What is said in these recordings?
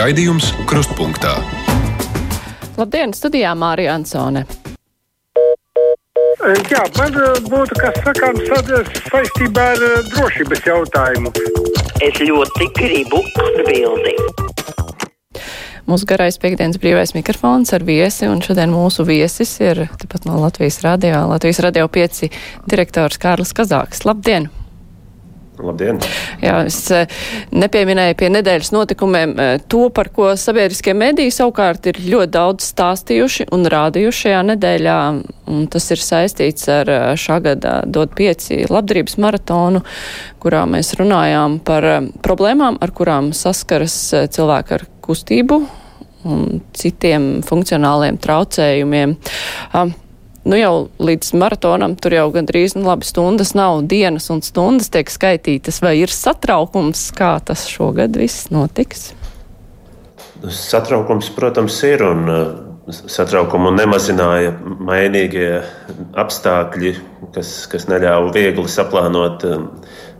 Raidījums Krustpunktā. Labdien, studijā Mārija Ansone. Jā, man būtu kas sakāms saistībā ar drošības jautājumu. Es ļoti gribu atbildēt. Mūsu garais piekdienas brīvais mikrofons ar viesi, un šodien mūsu viesis ir tepat no Latvijas radio, Latvijas radio 5 direktors Kārlis Kazāks. Labdien! Labdien! Jā, es nepieminēju pie nedēļas notikumiem to, par ko sabiedriskie mediji savukārt ir ļoti daudz stāstījuši un rādījuši šajā nedēļā, un tas ir saistīts ar šā gada dod pieci labdarības maratonu, kurā mēs runājām par problēmām, ar kurām saskaras cilvēki ar kustību un citiem funkcionāliem traucējumiem. Um, nu jau līdz maratonam tur jau gandrīz nu, labi stundas nav, dienas un stundas tiek skaitītas, vai ir satraukums, kā tas šogad viss notiks? Satraukums, protams, ir un satraukumu nemazināja mainīgie apstākļi, kas, kas neļāva viegli saplānot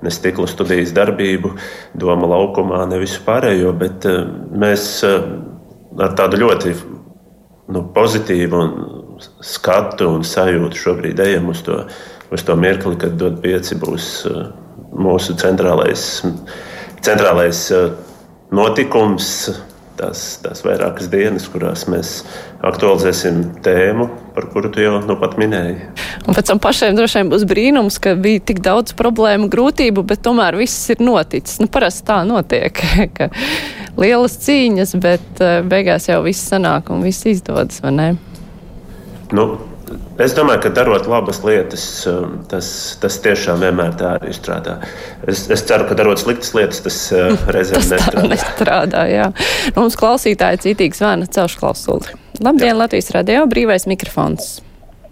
ne stikla studijas darbību, doma laukumā, ne visu pārējo, bet mēs ar tādu ļoti nu, pozitīvu skatu un sajūtu šobrīd ejam uz to, uz to mirkli, kad dod pieci būs uh, mūsu centrālais, centrālais uh, notikums. Tās, tās vairākas dienas, kurās mēs aktualizēsim tēmu, par kuru tu jau nu pat minēji. Un pēc tam pašiem droši vien būs brīnums, ka bija tik daudz problēmu, grūtību, bet tomēr viss ir noticis. Nu, parasti tā notiek, ka lielas cīņas, bet uh, beigās jau viss sanāk un viss izdodas, vai ne? Nu, es domāju, ka darot labas lietas, tas, tas tiešām vienmēr tā arī strādā. Es, es ceru, ka darot sliktas lietas, tas reizēm tas nestrādā. nestrādā jā. Nu, mums klausītāji citīgi zvana celšu klausuli. Labdien, jā. Latvijas radio, brīvais mikrofons.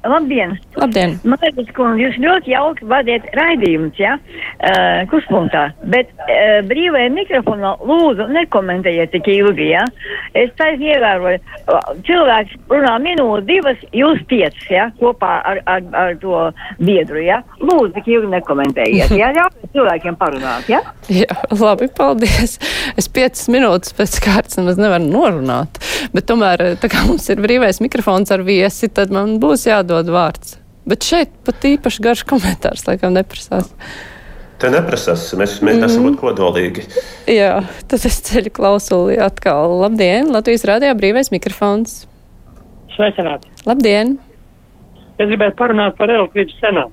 Labdien! Labdien. Mārcis Kundze, jūs ļoti jauki vadiet raidījumus, ja, uh, kuspunktā, bet uh, brīvajā mikrofonā lūdzu nekomentējiet tik ilgi, ja. Es taisni ievēroju, cilvēks runā minūti, divas, jūs piecas, ja, kopā ar, ar, ar to biedru, ja. Lūdzu, tik ilgi nekomentējiet, ja, ļaujiet cilvēkiem parunāt, ja. Jā, labi, paldies. Es piecas minūtes pēc kārtas nemaz nevaru norunāt, bet tomēr, tā kā mums ir brīvais mikrofons ar viesi, tad man būs jādod jādod vārds. Bet šeit pat īpaši garš komentārs laikam neprasās. Te neprasās, mēs mēģināsim mm. būt kodolīgi. Jā, tad es ceļu klausuli atkal. Labdien, Latvijas rādījā brīvais mikrofons. Sveicināti. Labdien. Es gribētu parunāt par elektrības cenām.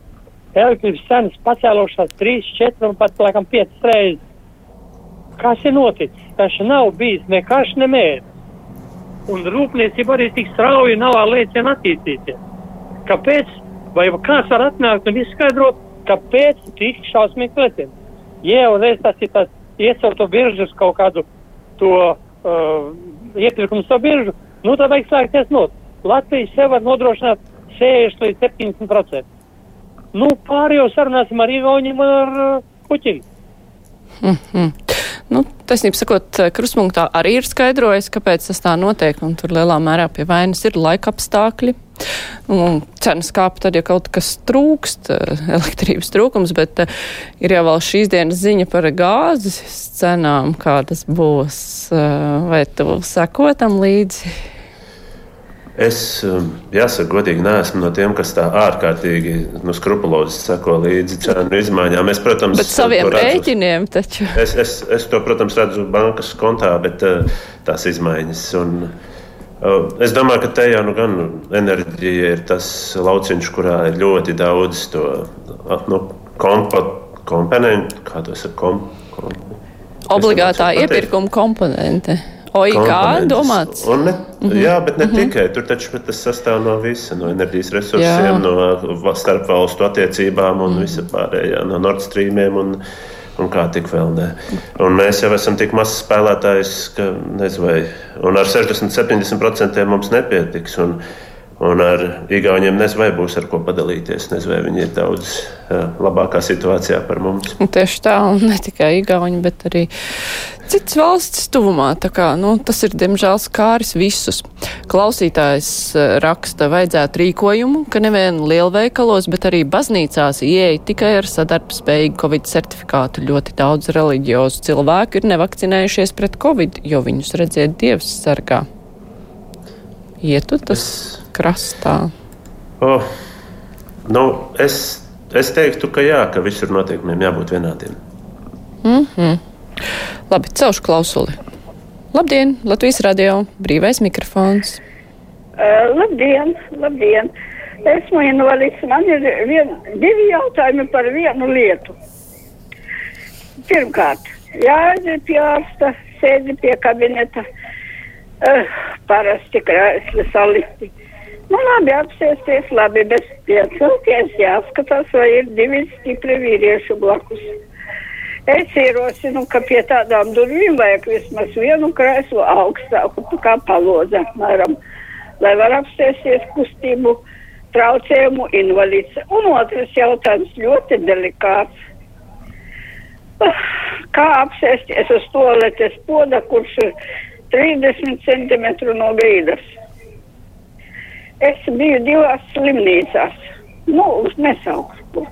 Elektrības cenas pacēlušās 3, 4 un pat laikam 5 reizes. Kas ir noticis? Tas nav bijis ne karš, ne mērķis. Un rūpniecība arī tik strauji nav liecina attīstīties kāpēc, vai kāds var atnākt un izskaidrot, kāpēc tik šausmīgi lētiem. Ja jau reiz tas ir tas iecelt to biržu uz kaut kādu to uh, iepirkumu savu biržu, nu tad vajag sākties no. Latvija sev var nodrošināt 60 līdz 70%. Nu, pārējo sarunāsim ar Igauniem un ar uh, Puķinu. Mm -hmm. Nu, taisnība sakot, krustpunktā arī ir skaidrojis, kāpēc tas tā notiek, un tur lielā mērā pie vainas ir laika apstākļi. Un cenas kāp tad, ja kaut kas trūkst, elektrības trūkums, bet uh, ir jau vēl šīs dienas ziņa par gāzes cenām, kā tas būs. Vai tu sekotam līdzi? Es, jāsaka, godīgi neesmu no tiem, kas tā ārkārtīgi nu, skrupulozi seko līdzi cenu izmaiņām. Es, protams, bet saviem rēķiniem taču. Es, es, es to, protams, redzu bankas kontā, bet tās izmaiņas. Un, es domāju, ka te jau nu, gan enerģija ir tas lauciņš, kurā ir ļoti daudz to nu, kompo, komponentu, kā to saka, kom, kom, Obligātā iepirkuma komponente. OIK domāts? Un ne, mm -hmm. Jā, bet ne mm -hmm. tikai. Tur taču tas sastāv no visa, no enerģijas resursiem, jā. no starpvalstu attiecībām un mm visa pārējā, no Nord Streamiem. Un, un kā tik vēl ne. Un mēs jau esam tik mazs spēlētājs, ka nezinu, vai ar 60-70% mums nepietiks. Un, Un ar Igauniem nezinu, vai būs ar ko padalīties. Nezinu, vai viņi ir daudz labākā situācijā par mums. Un tieši tā, un ne tikai Igauni, bet arī citas valstis tuvumā. Kā, nu, tas ir, diemžēl, skāris visus. Klausītājs raksta, vajadzētu rīkojumu, ka nevien lielveikalos, bet arī baznīcās ieeja tikai ar sadarbspējīgu Covid certifikātu. Ļoti daudz reliģiozu cilvēku ir nevakcinējušies pret Covid, jo viņus redziet Dievs sargā. Ietu tas. Es krastā? Oh, nu, es, es teiktu, ka jā, ka visur noteikumiem jābūt vienādiem. Mm -hmm. Labi, celšu klausuli. Labdien, Latvijas radio, brīvais mikrofons. Uh, labdien, labdien. Esmu invalids. Man ir vien, divi jautājumi par vienu lietu. Pirmkārt, jāaiziet pie ārsta, sēdi pie kabineta, uh, parasti krēsli salikti. Nu, labi, apsēsties, labi, bet piecelties, jāskatās, vai ir divi stipri vīrieši blakus. Es ierosinu, ka pie tādām durvīm vajag vismaz vienu krēslu augstāku, kā palodze, apmēram, lai var apsēsties kustību traucējumu invalīds. Un otrs jautājums ļoti delikāts. Kā apsēsties uz toaletes poda, kurš ir 30 cm no grīdas? Es biju divās slimnīcās, nu, uz nesaukstu.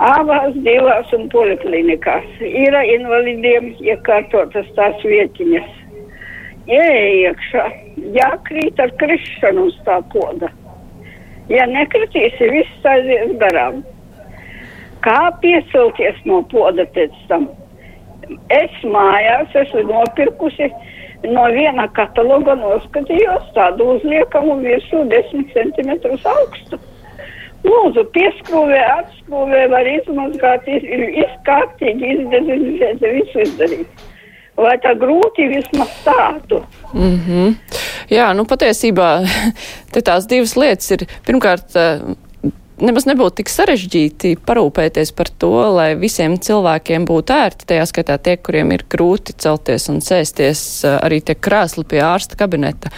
Abās divās un poliklinikās ir invalidiem iekārtotas tās vietiņas. Iekšā, jākrīt ar krišanu uz tā poda. Ja nekritīsi, viss aizies garām. Kā piecelties no poda pēc tam? Es mājās esmu nopirkusi no viena kataloga noskatījos tādu uzliekamu virsū 10 cm augstu. Lūdzu, pieskrūvē, atskrūvē, var izmazgāt, iz, izkārtīgi izdezinfēt, visu izdarīt. Vai tā grūti vismaz tādu? Mm -hmm. Jā, nu patiesībā te tās divas lietas ir pirmkārt nemaz nebūtu tik sarežģīti parūpēties par to, lai visiem cilvēkiem būtu ērti, tajā skaitā tie, kuriem ir grūti celties un sēsties, eh, arī tie krēsli pie ārsta kabineta.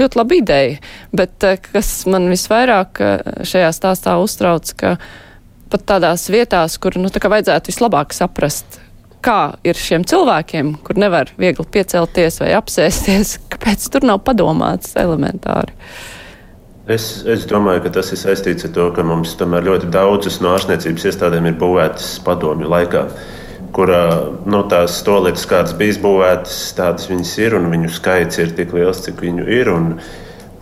Ļoti laba ideja, bet eh, kas man visvairāk eh, šajā stāstā uztrauc, ka pat tādās vietās, kur, nu, tā kā vajadzētu vislabāk saprast, kā ir šiem cilvēkiem, kur nevar viegli piecelties vai apsēsties, kāpēc tur nav padomāts elementāri. Es, es domāju, ka tas ir saistīts ar to, ka mums tomēr ļoti daudzas no ārstniecības iestādēm ir būvētas padomju laikā, kur nu, tās stolietas, kādas bija būvētas, tādas viņas ir, un viņu skaits ir tik liels, cik viņu ir. Un,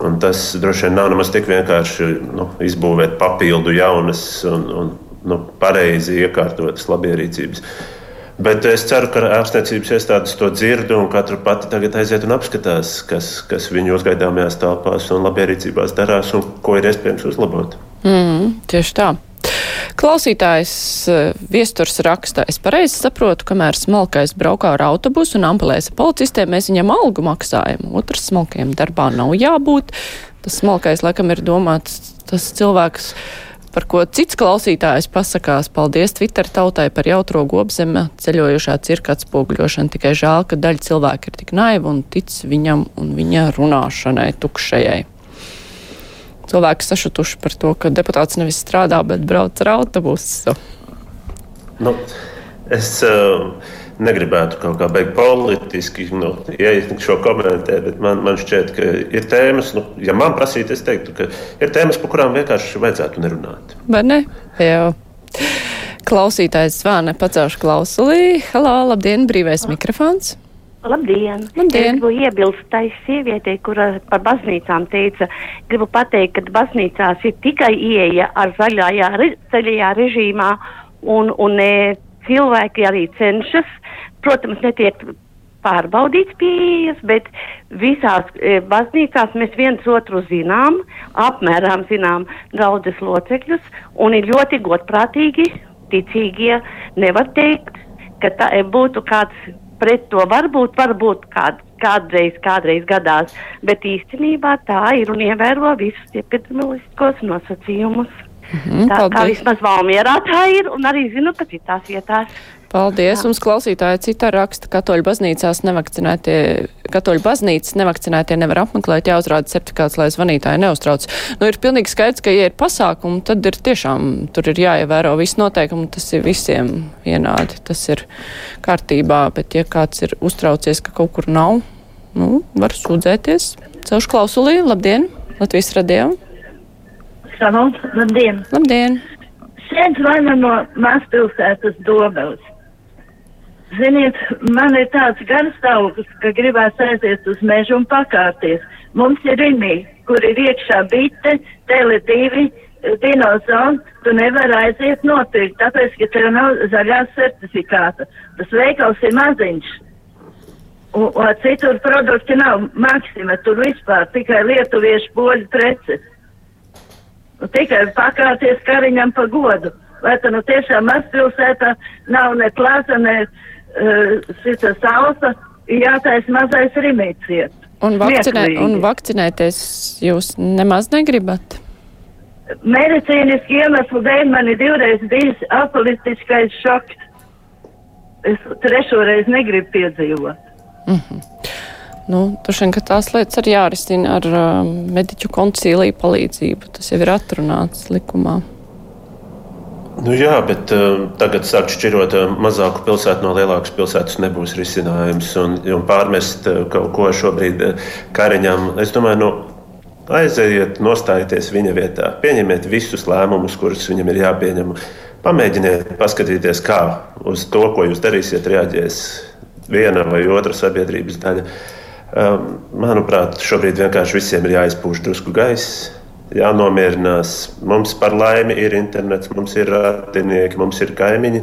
un tas droši vien nav nemaz tik vienkārši nu, izbūvēt papildu jaunas un, un nu, pareizi iekārtotas labierīcības. Bet es ceru, ka ārstniecības iestādes to dzird un katru pati tagad aiziet un apskatās, kas, kas viņu uzgaidāmajās telpās un labierīcībās darās un ko ir iespējams uzlabot. Mm, tieši tā. Klausītājs eh, viesturs raksta, es pareizi saprotu, kamēr smalkais braukā ar autobusu un ambulēs policistiem, mēs viņam algu maksājam. Otrs smalkajam darbā nav jābūt. Tas smalkais, laikam, ir domāts tas cilvēks par ko cits klausītājs pasakās. Paldies Twitter tautai par jautro gobzeme ceļojošā cirka atspoguļošanu. Tikai žēl, ka daļa cilvēku ir tik naiva un tic viņam un viņa runāšanai tukšajai. Cilvēki sašutuši par to, ka deputāts nevis strādā, bet brauc ar autobusu. Nu, es, uh negribētu kaut kā beigt politiski nu, šo komentēt, bet man, man šķiet, ka ir tēmas, nu, ja man prasītu, es teiktu, ka ir tēmas, par kurām vienkārši vajadzētu nerunāt. Vai ne? Jā. Klausītājs zvana, pacelšu klausulī. Halo, labdien, brīvais mikrofons. Labdien! Labdien. Es gribu iebilst tai sievietei, kura par baznīcām teica, gribu pateikt, ka baznīcās ir tikai ieeja ar zaļajā, zaļajā režīmā un, un e, cilvēki arī cenšas protams, netiek pārbaudīts pieejas, bet visās e, baznīcās mēs viens otru zinām, apmēram zinām draudzes locekļus, un ir ļoti godprātīgi, ticīgie. Nevar teikt, ka tā e, būtu kāds pret to, varbūt, varbūt kād, kādreiz, kādreiz gadās, bet īstenībā tā ir un ievēro visus epidemioloģiskos nosacījumus. Mhm, tā, tā paldies. vismaz Valmierā tā ir, un arī zinu, ka citās vietās. Paldies. Mums klausītāja citā raksta, ka katoļu baznīcās nevakcinētie, katoļu baznīcas nevakcinētie nevar apmeklēt, jāuzrāda certifikāts, lai zvanītāji neuztrauc. Nu, ir pilnīgi skaidrs, ka, ja ir pasākumi, tad ir tiešām, tur ir jāievēro visi noteikumi, tas ir visiem vienādi, tas ir kārtībā, bet ja kāds ir uztraucies, ka kaut kur nav, nu, var sūdzēties. Celšu klausulī, labdien, Latvijas radio. Savu, labdien! Labdien! Sēdz vana no mazpilsētas Dobeles. Ziniet, man ir tāds garstāvoklis, ka gribās aiziet uz mežu un pakārties. Mums ir rimī, kur ir iekšā bite, tele2, dinozauri, tu nevari aiziet nopirkt, tāpēc, ka tev nav zaļā certifikāta. Tas veikals ir maziņš. Un, un citur produkti nav maksima, tur vispār tikai lietuviešu poļu preces. Tikai pakāties kariņam pa godu. Vai tā nu tiešām mazpilsētā nav ne plaza, ne uh, šita sausa, jātais mazais rimīciet. Un, vakcinē, un vakcinēties jūs nemaz negribat? Medicīniski iemeslu dēļ man ir divreiz bijis apolitiskais šoks. Es trešo reizi negribu piedzīvot. Mm -hmm. Nu, Turšiem, ka tās lietas arī jārisina ar uh, mediķu koncīliju palīdzību. Tas jau ir atrunāts likumā. Nu, jā, bet uh, tagad sāk šķirot uh, mazāku pilsētu no lielākas pilsētas nebūs risinājums. Un, un pārmest uh, kaut ko šobrīd uh, Kariņam, es domāju, nu, aizejiet, nostājieties viņa vietā, pieņemiet visus lēmumus, kurus viņam ir jāpieņem. Pamēģiniet paskatīties, kā uz to, ko jūs darīsiet, reaģēs viena vai otra sabiedrības daļa. Um, manuprāt, šobrīd vienkārši visiem ir jāizpūš drusku gaisa, jānomierinās. Mums par laimi ir internets, mums ir radinieki, mums ir kaimiņi.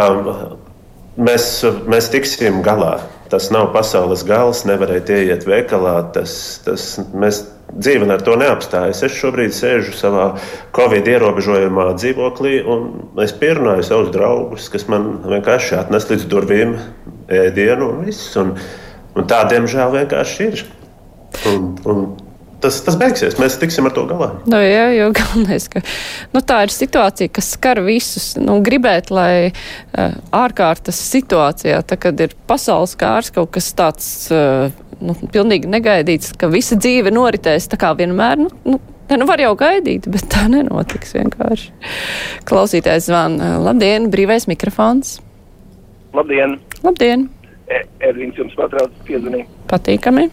Um, mēs, mēs tiksim galā. Tas nav pasaules gals, nevarēt ieiet veikalā. Tas, tas, mēs dzīve ar to neapstājas. Es šobrīd sēžu savā Covid ierobežojumā dzīvoklī, un es pierunāju savus draugus, kas man vienkārši atnes līdz durvīm ēdienu un viss. Un, un tā, diemžēl, vienkārši ir. Un, un tas, tas beigsies. Mēs tiksim ar to galā. Nu, jā, jo galvenais, ka nu, tā ir situācija, kas skar visus. Nu, gribēt, lai uh, ārkārtas situācijā, tā, kad ir pasaules kārs, kaut kas tāds uh, nu, pilnīgi negaidīts, ka visa dzīve noritēs tā kā vienmēr. Nu, nu, Ne, nu var jau gaidīt, bet tā nenotiks vienkārši. Klausītājs zvan. Labdien, brīvais mikrofons. Labdien! Labdien! Ervīns jums patrauc piezvanīt. Patīkami.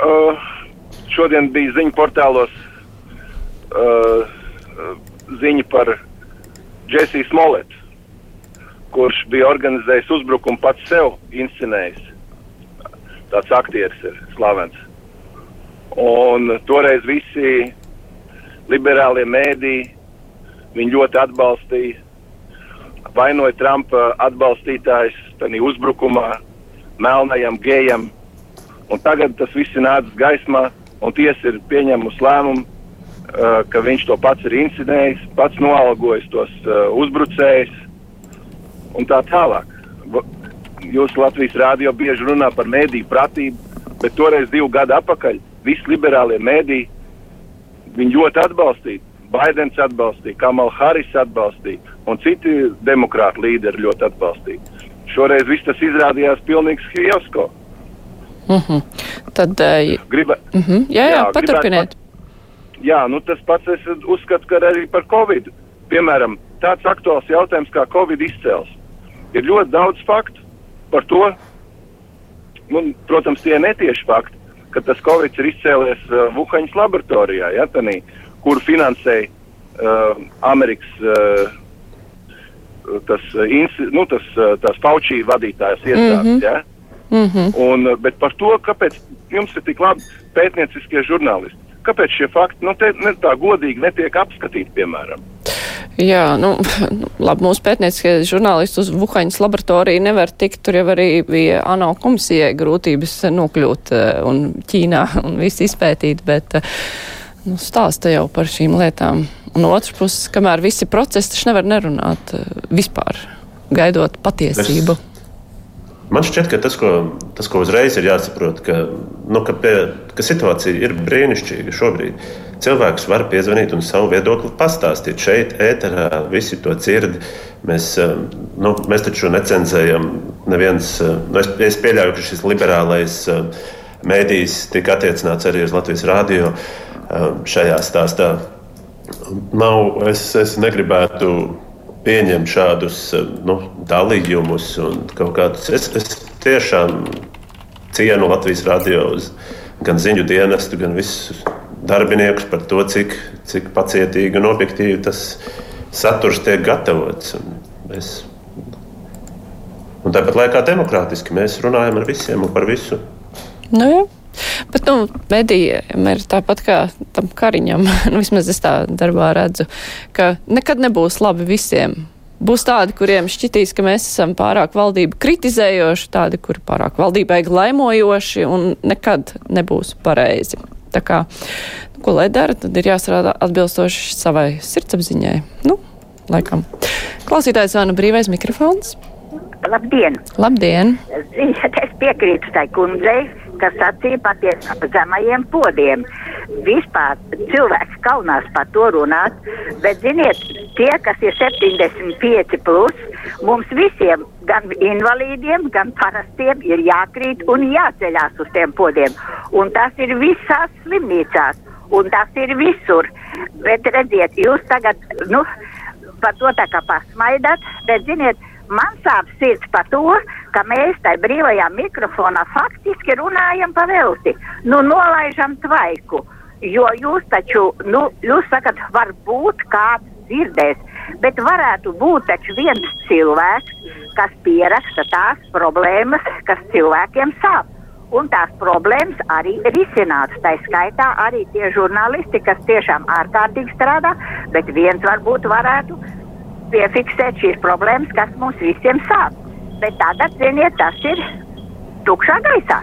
Uh, šodien bija ziņu portālos uh, ziņa par Džesiju Smoletu, kurš bija organizējis uzbrukumu pats sev, inscenējis. Tāds aktieris ir slavens. Un toreiz visi liberālie mēdī viņu ļoti atbalstīja. Vainoja Trumpa atbalstītājs tajā uzbrukumā, melnajam, gejam. Un tagad tas viss ir nācis gaismā, un tiesa ir pieņēmusi lēmumu, uh, ka viņš to pats ir incidējis, pats noalgojis tos uh, uzbrucējus un tā tālāk. Jūs Latvijas rādio bieži runā par mēdīju pratību, bet toreiz divu gadu atpakaļ visi liberālie mēdīji viņu ļoti atbalstīja. Baidens atbalstīja, Kamala Harris atbalstīja, un citi demokrāti līderi ļoti atbalstīja. Šoreiz viss tas izrādījās pilnīgs fiasko. Mm -hmm. Tad, uh, Griba... mm -hmm. Jā, jā, jā paturpiniet. Pat... Jā, nu tas pats es uzskatu, ka arī par Covid. Piemēram, tāds aktuāls jautājums kā Covid izcēls. Ir ļoti daudz faktu par to, nu, protams, tie netieši fakti, ka tas Covid ir izcēlies uh, Vuhaņas laboratorijā, ja, tanī, kur finansēja uh, Amerikas uh, tas, uh, nu, tas, uh, tās Fauci vadītājas iestādes. Mm -hmm. ja? Mm -hmm. Un, uh, bet par to, kāpēc jums ir tik labi pētnieciskie žurnālisti, kāpēc šie fakti nu, te, ne, tā godīgi netiek apskatīti, piemēram? Jā, nu, labi, mūsu pētnieciskie žurnālisti uz Vuhaņas laboratoriju nevar tikt. Tur jau arī bija ANO komisijai grūtības nokļūt un Ķīnā un visu izpētīt, bet nu, stāsta jau par šīm lietām. Un otrs puses, kamēr visi procesi taču nevar nerunāt vispār, gaidot patiesību. Es... Man šķiet, ka tas, ko, tas, ko uzreiz ir jāsaprot, ka, nu, ka, pie, ka situācija ir brīnišķīga šobrīd. Cilvēks var piezvanīt un savu viedokli pastāstīt. Šeit, ēterā, visi to dzird. Mēs, nu, mēs taču necenzējam neviens. Nu, es, es pieļauju, ka šis liberālais mēdījis tika attiecināts arī uz Latvijas rādio šajā stāstā. Nav, es, es negribētu pieņem šādus eh, nu, dalījumus un kaut kādus. Es, es tiešām cienu Latvijas radio, gan ziņu dienestu, gan visus darbiniekus par to, cik, cik pacietīgi un objektīvi tas saturs tiek gatavots. Un es, un tāpat laikā demokrātiski mēs runājam ar visiem un par visu. Nu, jā. Bet, nu, medijiem ir tāpat kā tam kariņam, nu, vismaz es tā darbā redzu, ka nekad nebūs labi visiem. Būs tādi, kuriem šķitīs, ka mēs esam pārāk valdību kritizējoši, tādi, kuri pārāk valdībai glaimojoši un nekad nebūs pareizi. Tā kā, nu, ko lai dara, tad ir jāstrādā atbilstoši savai sirdsapziņai. Nu, laikam. Klausītājs zvana brīvais mikrofons. Labdien! Labdien! Es piekrītu tai kundzei, kas sacīja par zemajiem podiem. Vispār cilvēks kaunās par to runāt, bet ziniet, tie, kas ir 75 plus, mums visiem, gan invalīdiem, gan parastiem, ir jākrīt un jāceļās uz tiem podiem. Un tas ir visās slimnīcās, un tas ir visur. Bet redziet, jūs tagad, nu, par to tā kā pasmaidat, bet ziniet, man sāp sirds par to, ka mēs tai brīvajā mikrofonā faktiski runājam pa velti. Nu, nolaižam tvaiku. Jo jūs taču, nu, jūs sakat, varbūt kāds dzirdēs, bet varētu būt taču viens cilvēks, kas pieraksta tās problēmas, kas cilvēkiem sāp. Un tās problēmas arī risināts. Tā skaitā arī tie žurnālisti, kas tiešām ārkārtīgi strādā, bet viens varbūt varētu piefiksēt šīs problēmas, kas mums visiem sāp. Bet tagad, ziniet, tas ir tukšā gaisā.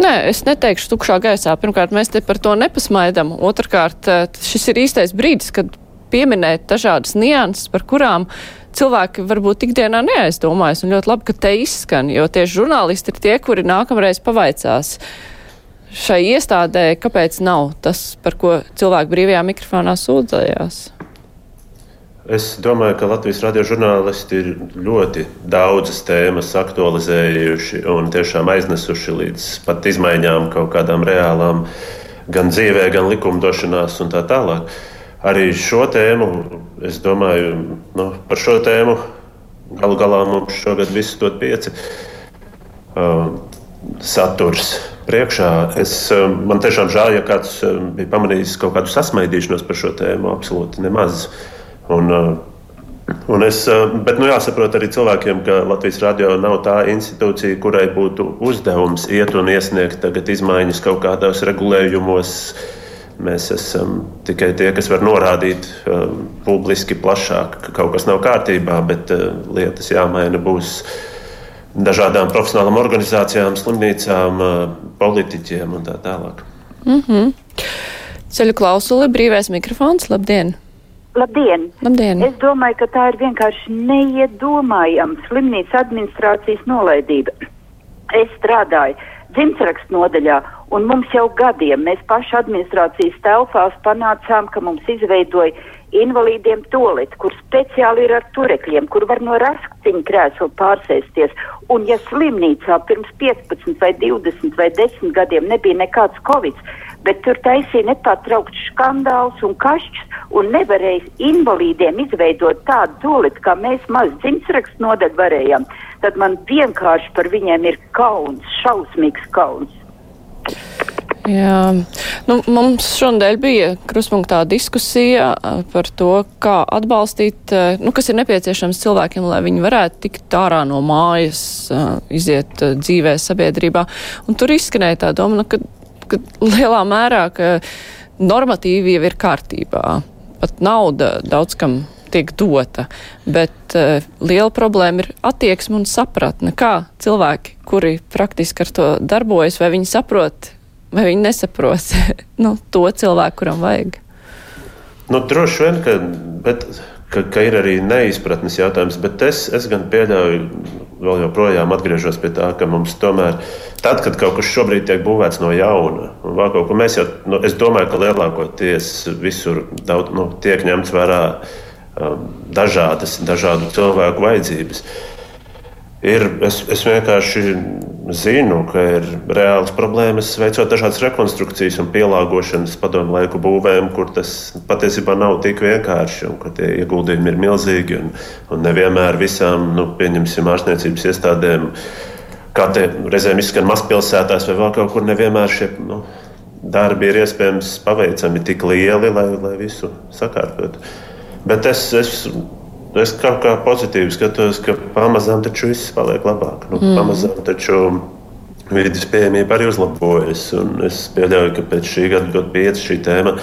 Nē, es neteikšu tukšā gaisā. Pirmkārt, mēs te par to nepasmaidam. Otrakārt, eh, šis ir īstais brīdis, kad pieminēt dažādas nianses, par kurām cilvēki varbūt ikdienā neaizdomājas. Un ļoti labi, ka te izskan, jo tieši žurnālisti ir tie, kuri nākamreiz pavaicās šai iestādē, kāpēc nav tas, par ko cilvēki brīvajā mikrofonā sūdzējās. Es domāju, ka Latvijas radio žurnālisti ir ļoti daudzas tēmas aktualizējuši un tiešām aiznesuši līdz pat izmaiņām, kaut kādām reālām, gan dzīvē, gan likumdošanās un tā tālāk. Arī šo tēmu, es domāju, nu, par šo tēmu galu galā mums šogad viss dod pieci. Uh, saturs priekšā. Es, uh, man tiešām žēl, ja kāds uh, bija pamanījis kaut kādu sasmaidīšanos par šo tēmu. Absolūti nemaz. Uh, Un, uh, Un es, uh, bet nu, jāsaprot arī cilvēkiem, ka Latvijas radio nav tā institūcija, kurai būtu uzdevums iet un iesniegt izmaiņas kaut kādos regulējumos. Mēs esam tikai tie, kas var norādīt uh, publiski plašāk, ka kaut kas nav kārtībā, bet uh, lietas jāmaina būs dažādām profesionālām organizācijām, slimnīcām, uh, politiķiem un tā tālāk. Mm -hmm. Ceļu klausuli, brīvais mikrofons, labdien! Labdien! Labdien! Es domāju, ka tā ir vienkārši neiedomājama slimnīca administrācijas nolaidība. Es strādāju dzimtsrakstu nodaļā, un mums jau gadiem mēs paši administrācijas telpās panācām, ka mums izveidoja invalīdiem toleti, kur speciāli ir ar turekļiem, kur var no raskciņa krēsla pārsēsties. Un ja slimnīcā pirms 15 vai 20 vai 10 gadiem nebija nekāds covid, bet tur taisīja nepārtraukts skandāls un kašķis un nevarēja invalīdiem izveidot tādu toleti, kā mēs maz dzimtsrakstu nodaļu varējām, tad man vienkārši par viņiem ir kauns, šausmīgs kauns. Jā, nu, mums šodien bija kruspunktā diskusija par to, kā atbalstīt, nu, kas ir nepieciešams cilvēkiem, lai viņi varētu tikt ārā no mājas, iziet dzīvē sabiedrībā. Un tur izskanēja tā doma, nu, ka ka lielā mērā, ka normatīvi jau ir kārtībā. Pat nauda daudz kam tiek dota, bet uh, liela problēma ir attieksme un sapratne, kā cilvēki, kuri praktiski ar to darbojas, vai viņi saprot, vai viņi nesaprot nu, to cilvēku, kuram vajag. Nu, droši vien, ka, bet ka, ka ir arī neizpratnes jautājums, bet es, es gan pieļauju, vēl joprojām atgriežos pie tā, ka mums tomēr, tad, kad kaut kas šobrīd tiek būvēts no jauna, un vēl kaut ko mēs jau, nu, es domāju, ka lielākoties visur daudz, nu, tiek ņemts vērā um, dažādas, dažādu cilvēku vajadzības. Ir, es, es vienkārši zinu, ka ir reāls problēmas veicot dažādas rekonstrukcijas un pielāgošanas padomu laiku būvēm, kur tas patiesībā nav tik vienkārši un kur tie ieguldījumi ir milzīgi. Un, un nevienmēr visām, nu, pieņemsim, ārstniecības iestādēm, kā te reizēm izskan mazpilsētās vai vēl kaut kur, nevienmēr šie nu, darbi ir iespējams paveicami tik lieli, lai, lai visu sakārtotu. Bet es, es es kaut kā pozitīvi skatos, ka pamazām taču viss paliek labāk. Nu, mm. Pamazām taču vidas pieejamība arī uzlabojas. Es pieļauju, ka pēc šī gada, gada pieci šī tēma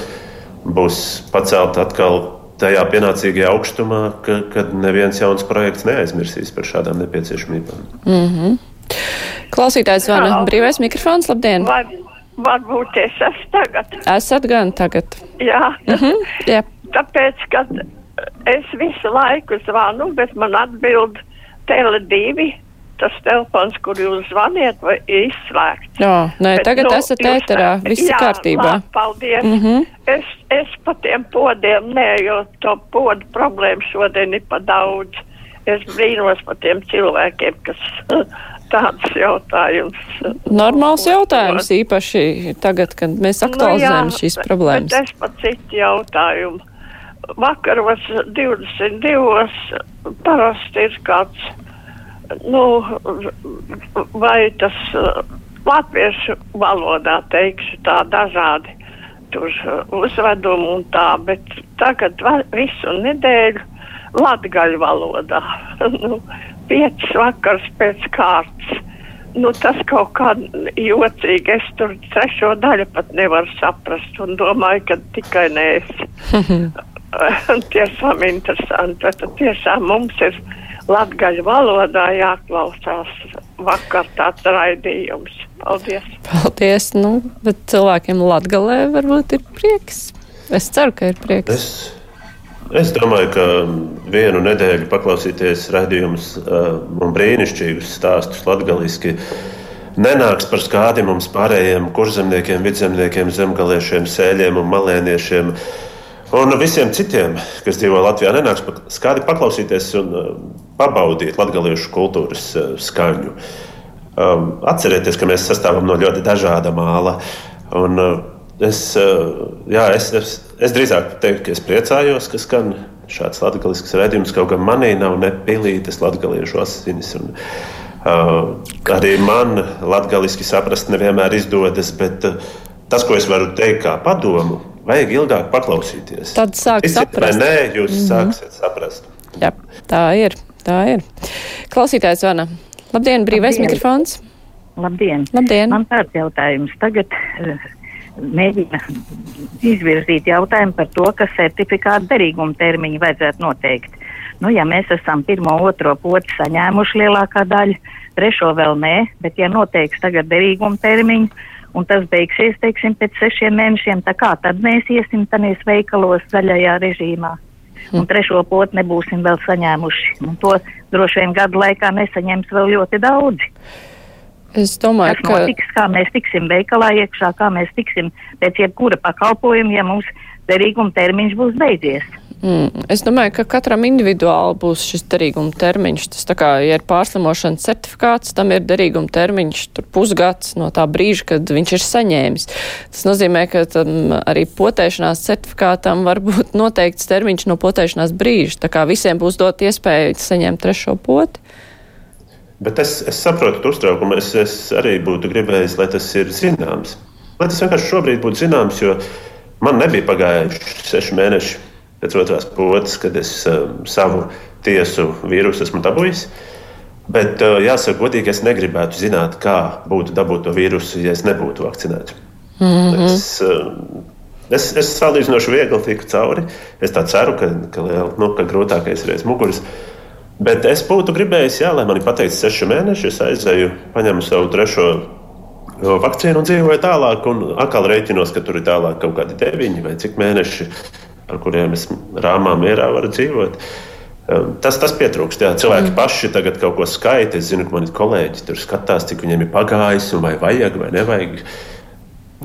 būs pacelta atkal tajā pienācīgajā augstumā, ka, kad neviens jauns projekts neaizmirsīs par šādām nepieciešamībām. Mm -hmm. Klausītājs zvana brīvais mikrofons. Labdien! Var, varbūt es esmu tagad. Esat gan tagad. Jā. Mm -hmm. Jā. Tāpēc, kad es visu laiku zvanu, bet man atbild tele divi. Tas telefons, kur jūs zvaniet, vai ir izslēgts. Jā, nē, Bet, tagad nu, esat ēterā, viss jā, kārtībā. Labi, paldies. Mm -hmm. es, es pa tiem podiem, nē, jo to podu problēmu šodien ir pa daudz. Es brīnos par tiem cilvēkiem, kas tāds jautājums. Normāls jautājums, īpaši tagad, kad mēs aktualizējam nu, jā, šīs problēmas. Es pat citu jautājumu. Vakaros 22. parasti ir kāds, nu, vai tas uh, latviešu valodā teikšu tā dažādi tur uh, uzvedumi un tā, bet tagad visu nedēļu latgaļu valodā. nu, piecas vakars pēc kārtas. Nu, tas kaut kā jocīgi. Es tur trešo daļu pat nevaru saprast un domāju, ka tikai nē. es. tiešām interesanti. Bet tiešām mums ir latgaļu valodā jāklausās vakar tāds raidījums. Paldies! Paldies, nu, bet cilvēkiem Latgalē varbūt ir prieks. Es ceru, ka ir prieks. Es, es domāju, ka vienu nedēļu paklausīties raidījumus uh, un brīnišķīgus stāstus latgaliski nenāks par skādi mums pārējiem kurzemniekiem, vidzemniekiem, zemgaliešiem, sēļiem un malēniešiem. Un visiem citiem, kas dzīvo Latvijā, nenāks par skādi paklausīties un uh, pabaudīt latgaliešu kultūras uh, skaņu. Um, atcerieties, ka mēs sastāvam no ļoti dažāda māla. Un, uh, es, uh, jā, es, es, es drīzāk teiktu, ka es priecājos, ka skan šāds latgalisks redzējums, kaut gan manī nav nepilītas latgaliešu asinis. Un, uh, arī man latgaliski saprast nevienmēr izdodas, bet uh, tas, ko es varu teikt kā padomu, vajag ilgāk paklausīties. Tad sāk Ticiet saprast. Vai nē, jūs mm. -hmm. sāksiet saprast. Jā, tā ir. Tā ir. Klausītājs zvana. Labdien, brīvais Labdien. mikrofons. Labdien! Labdien. Man tāds jautājums. Tagad uh, mēģina izvirzīt jautājumu par to, ka certifikāta derīguma termiņu vajadzētu noteikt. Nu, ja mēs esam pirmo, otro poti saņēmuši lielākā daļa, trešo vēl nē, bet ja noteiks tagad derīguma termiņu, un tas beigsies, teiksim, pēc sešiem mēnešiem, tā kā tad mēs iesim tanīs veikalos zaļajā režīmā. Un trešo potu nebūsim vēl saņēmuši. Un to droši vien gadu laikā nesaņems vēl ļoti daudzi. Es domāju, Kas ka. notiks, kā mēs tiksim veikalā iekšā, kā mēs tiksim pēc jebkura pakalpojuma, ja mums derīguma termiņš būs beidzies. Mm, es domāju, ka katram individuāli būs šis derīguma termiņš. Tas tā kā, ja ir pārslimošanas certifikāts, tam ir derīguma termiņš pusgads no tā brīža, kad viņš ir saņēmis. Tas nozīmē, ka tam arī potēšanās certifikātam var būt noteikts termiņš no potēšanās brīža. Tā kā visiem būs dot iespēju saņemt trešo poti. Bet es, es saprotu uztraukumu. Es, es arī būtu gribējis, lai tas ir zināms. Lai tas vienkārši šobrīd būtu zināms, jo man nebija pagājuši seši mēneši pēc otrās potes, kad es um, savu tiesu vīrusu esmu dabūjis. Bet, uh, jāsaka, godīgi, es negribētu zināt, kā būtu dabūt to vīrusu, ja es nebūtu vakcinēts. Mhm. Es, uh, es, es salīdzinoši viegli tiku cauri. Es tā ceru, ka, ka, liel- nu, ka grūtākais ir aiz muguras. Bet es būtu gribējis, jā, lai man ir pateikts, seši mēneši. Es aizēju, paņemu savu trešo vakcīnu un dzīvoju tālāk. Un atkal rēķinos, ka tur ir tālāk kaut kādi deviņi vai cik mēneši. Ar kuriem es rāmā mierā varu dzīvot. Tas, tas pietrūkst. Jā. Cilvēki mm. paši tagad kaut ko skaita. Es zinu, ka mani kolēģi tur skatās, cik viņiem ir pagājis, un vai vajag vai nevajag.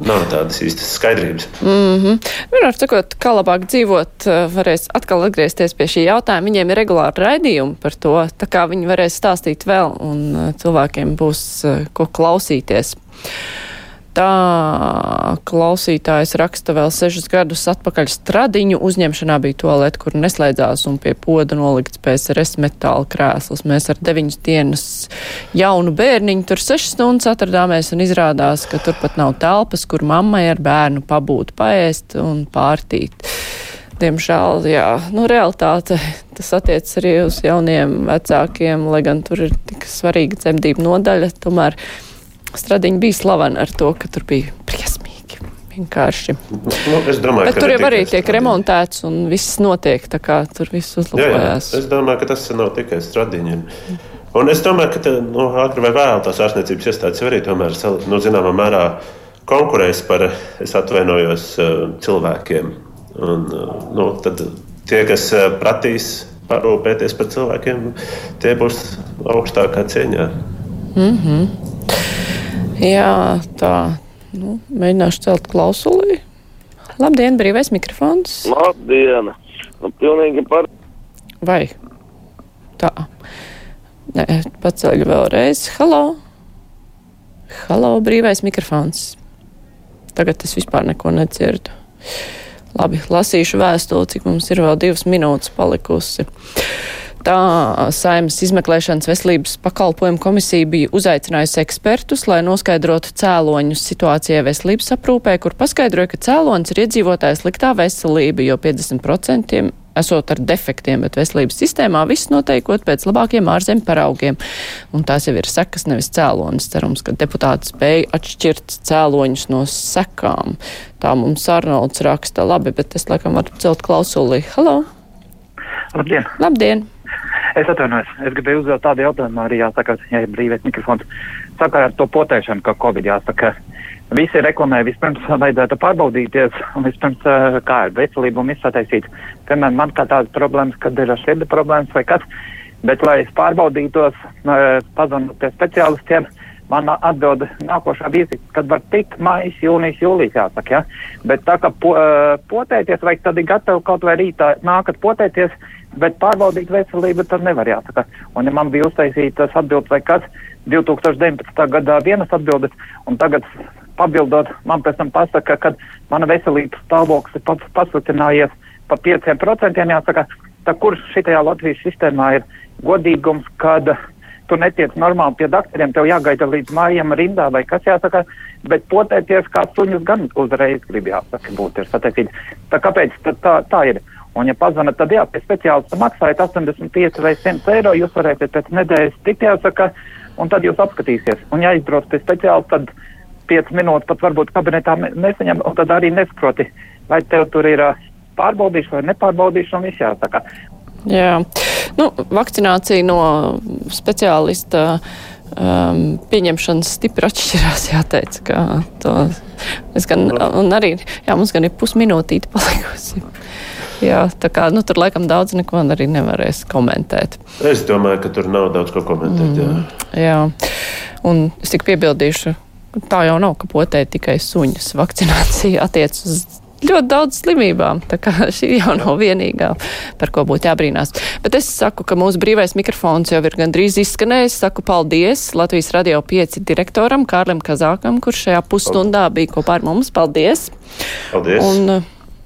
Nav tādas īstas skaidrības. Mm -hmm. Vienmēr sakot, kā labāk dzīvot, eh, varēs atkal atgriezties pie šī jautājuma. Viņiem ir regulāri raidījumi par to, tā kā viņi varēs stāstīt vēl, un eh, cilvēkiem būs eh, ko klausīties. Tā klausītājs raksta vēl sešus gadus atpakaļ stradiņu uzņemšanā bija toalete, kur neslēdzās un pie poda nolikts PSRS metāla krēsls. Mēs ar deviņas dienas jaunu bērniņu tur sešas stundas atradāmies un izrādās, ka turpat nav telpas, kur mammai ar bērnu pabūt, paēst un pārtīt. Diemžēl, jā, nu, realitāte tas attiec arī uz jauniem vecākiem, lai gan tur ir tik svarīga dzemdību nodaļa, tomēr Stradiņa bija slavena ar to, ka tur bija briesmīgi. Vienkārši. Nu, es domāju, Bet ka tur jau arī tiek Stradiņa. remontēts un viss notiek, tā kā tur viss uzlabojās. Es domāju, ka tas nav tikai stradiņiem. Un es domāju, ka tā, nu, ātri vai vēl tās ārstniecības iestādes jau arī tomēr nu, zināmā mērā konkurēs par, es atvainojos, eh, cilvēkiem. Un, eh, nu, tad tie, kas eh, pratīs parūpēties par cilvēkiem, tie būs augstākā cieņā. Mm -hmm. Jā, tā. Nu, mēģināšu celt klausulī. Labdien, brīvais mikrofons. Labdien! Nu, pilnīgi par. Vai? Tā. Nē, paceļu vēlreiz. Halo! Halo, brīvais mikrofons. Tagad es vispār neko nedzirdu. Labi, lasīšu vēstuli, cik mums ir vēl divas minūtes palikusi. Tā Saimas izmeklēšanas veselības pakalpojumu komisija bija uzaicinājusi ekspertus, lai noskaidrotu cēloņus situācijai veselības aprūpē, kur paskaidroja, ka cēlonis ir iedzīvotāja sliktā veselība, jo 50% esot ar defektiem, bet veselības sistēmā viss noteikot pēc labākiem ārzemju paraugiem. Un tās jau ir sekas, nevis cēlonis. Cerams, ka deputāti spēja atšķirt cēloņus no sekām. Tā mums Arnolds raksta labi, bet es laikam varu celt klausulī. Halo! Labdien! Labdien! Es atvainojos. Es gribēju uzdot tādu jautājumu arī jāsaka, ja ir brīvais mikrofons. Saka ar to potēšanu, ka Covid jāsaka. Visi reklamē, vispirms vajadzētu pārbaudīties, un vispirms kā ir veselība un viss attaisīt. Piemēram, man kā tādas problēmas, kad ir ar sirdi problēmas vai kas, bet lai es pārbaudītos, pazvanot pie speciālistiem, man atbild nākošā vizita, kad var tikt maijs, jūnijas, jūlijas jāsaka, ja? Bet tā kā po, potēties, vajag tad ir gatavi kaut vai rītā nākat potēties, bet pārbaudīt veselību tad nevar jāsaka. Un ja man bija uztaisītas atbildes vai kas, 2019. gadā vienas atbildes, un tagad papildot, man pēc tam pasaka, ka mana veselības stāvoklis ir pasliktinājies pa 5% jāsaka, tā kur šitajā Latvijas sistēmā ir godīgums, kad tu netiec normāli pie doktoriem, tev jāgaida līdz mājām rindā vai kas jāsaka, bet potēties kā suņus gan uzreiz grib jāsaka būt ir sataisīts. Tā kāpēc tad tā, tā ir? Un, ja pazvanat, tad jā, pie speciālista maksājat 85 vai 100 eiro, jūs varēsiet pēc nedēļas tikt jāsaka, un tad jūs apskatīsies. Un, ja aizbrauc pie speciālista, tad 5 minūtes pat varbūt kabinetā ne- nesaņem, un tad arī nesproti, vai tev tur ir ā, pārbaudīšu vai nepārbaudīšu, un viss jāsaka. Jā, nu, vakcinācija no speciālista um, pieņemšanas stipri atšķirās, jāteic, ka to es gan, un arī, jā, mums gan ir pusminūtīti palikusi. Jā, tā kā, nu, tur laikam daudz neko arī nevarēs komentēt. Es domāju, ka tur nav daudz ko komentēt. Jā. Jā, un es tik piebildīšu, tā jau nav, ka potē tikai suņus. Vakcinācija attiec uz ļoti daudz slimībām, tā kā šī jau nav vienīgā, par ko būtu jābrīnās. Bet es saku, ka mūsu brīvais mikrofons jau ir gandrīz izskanējis. Saku paldies Latvijas Radio 5 direktoram Kārlim Kazākam, kurš šajā pusstundā bija kopā ar mums. Paldies! Paldies! Un,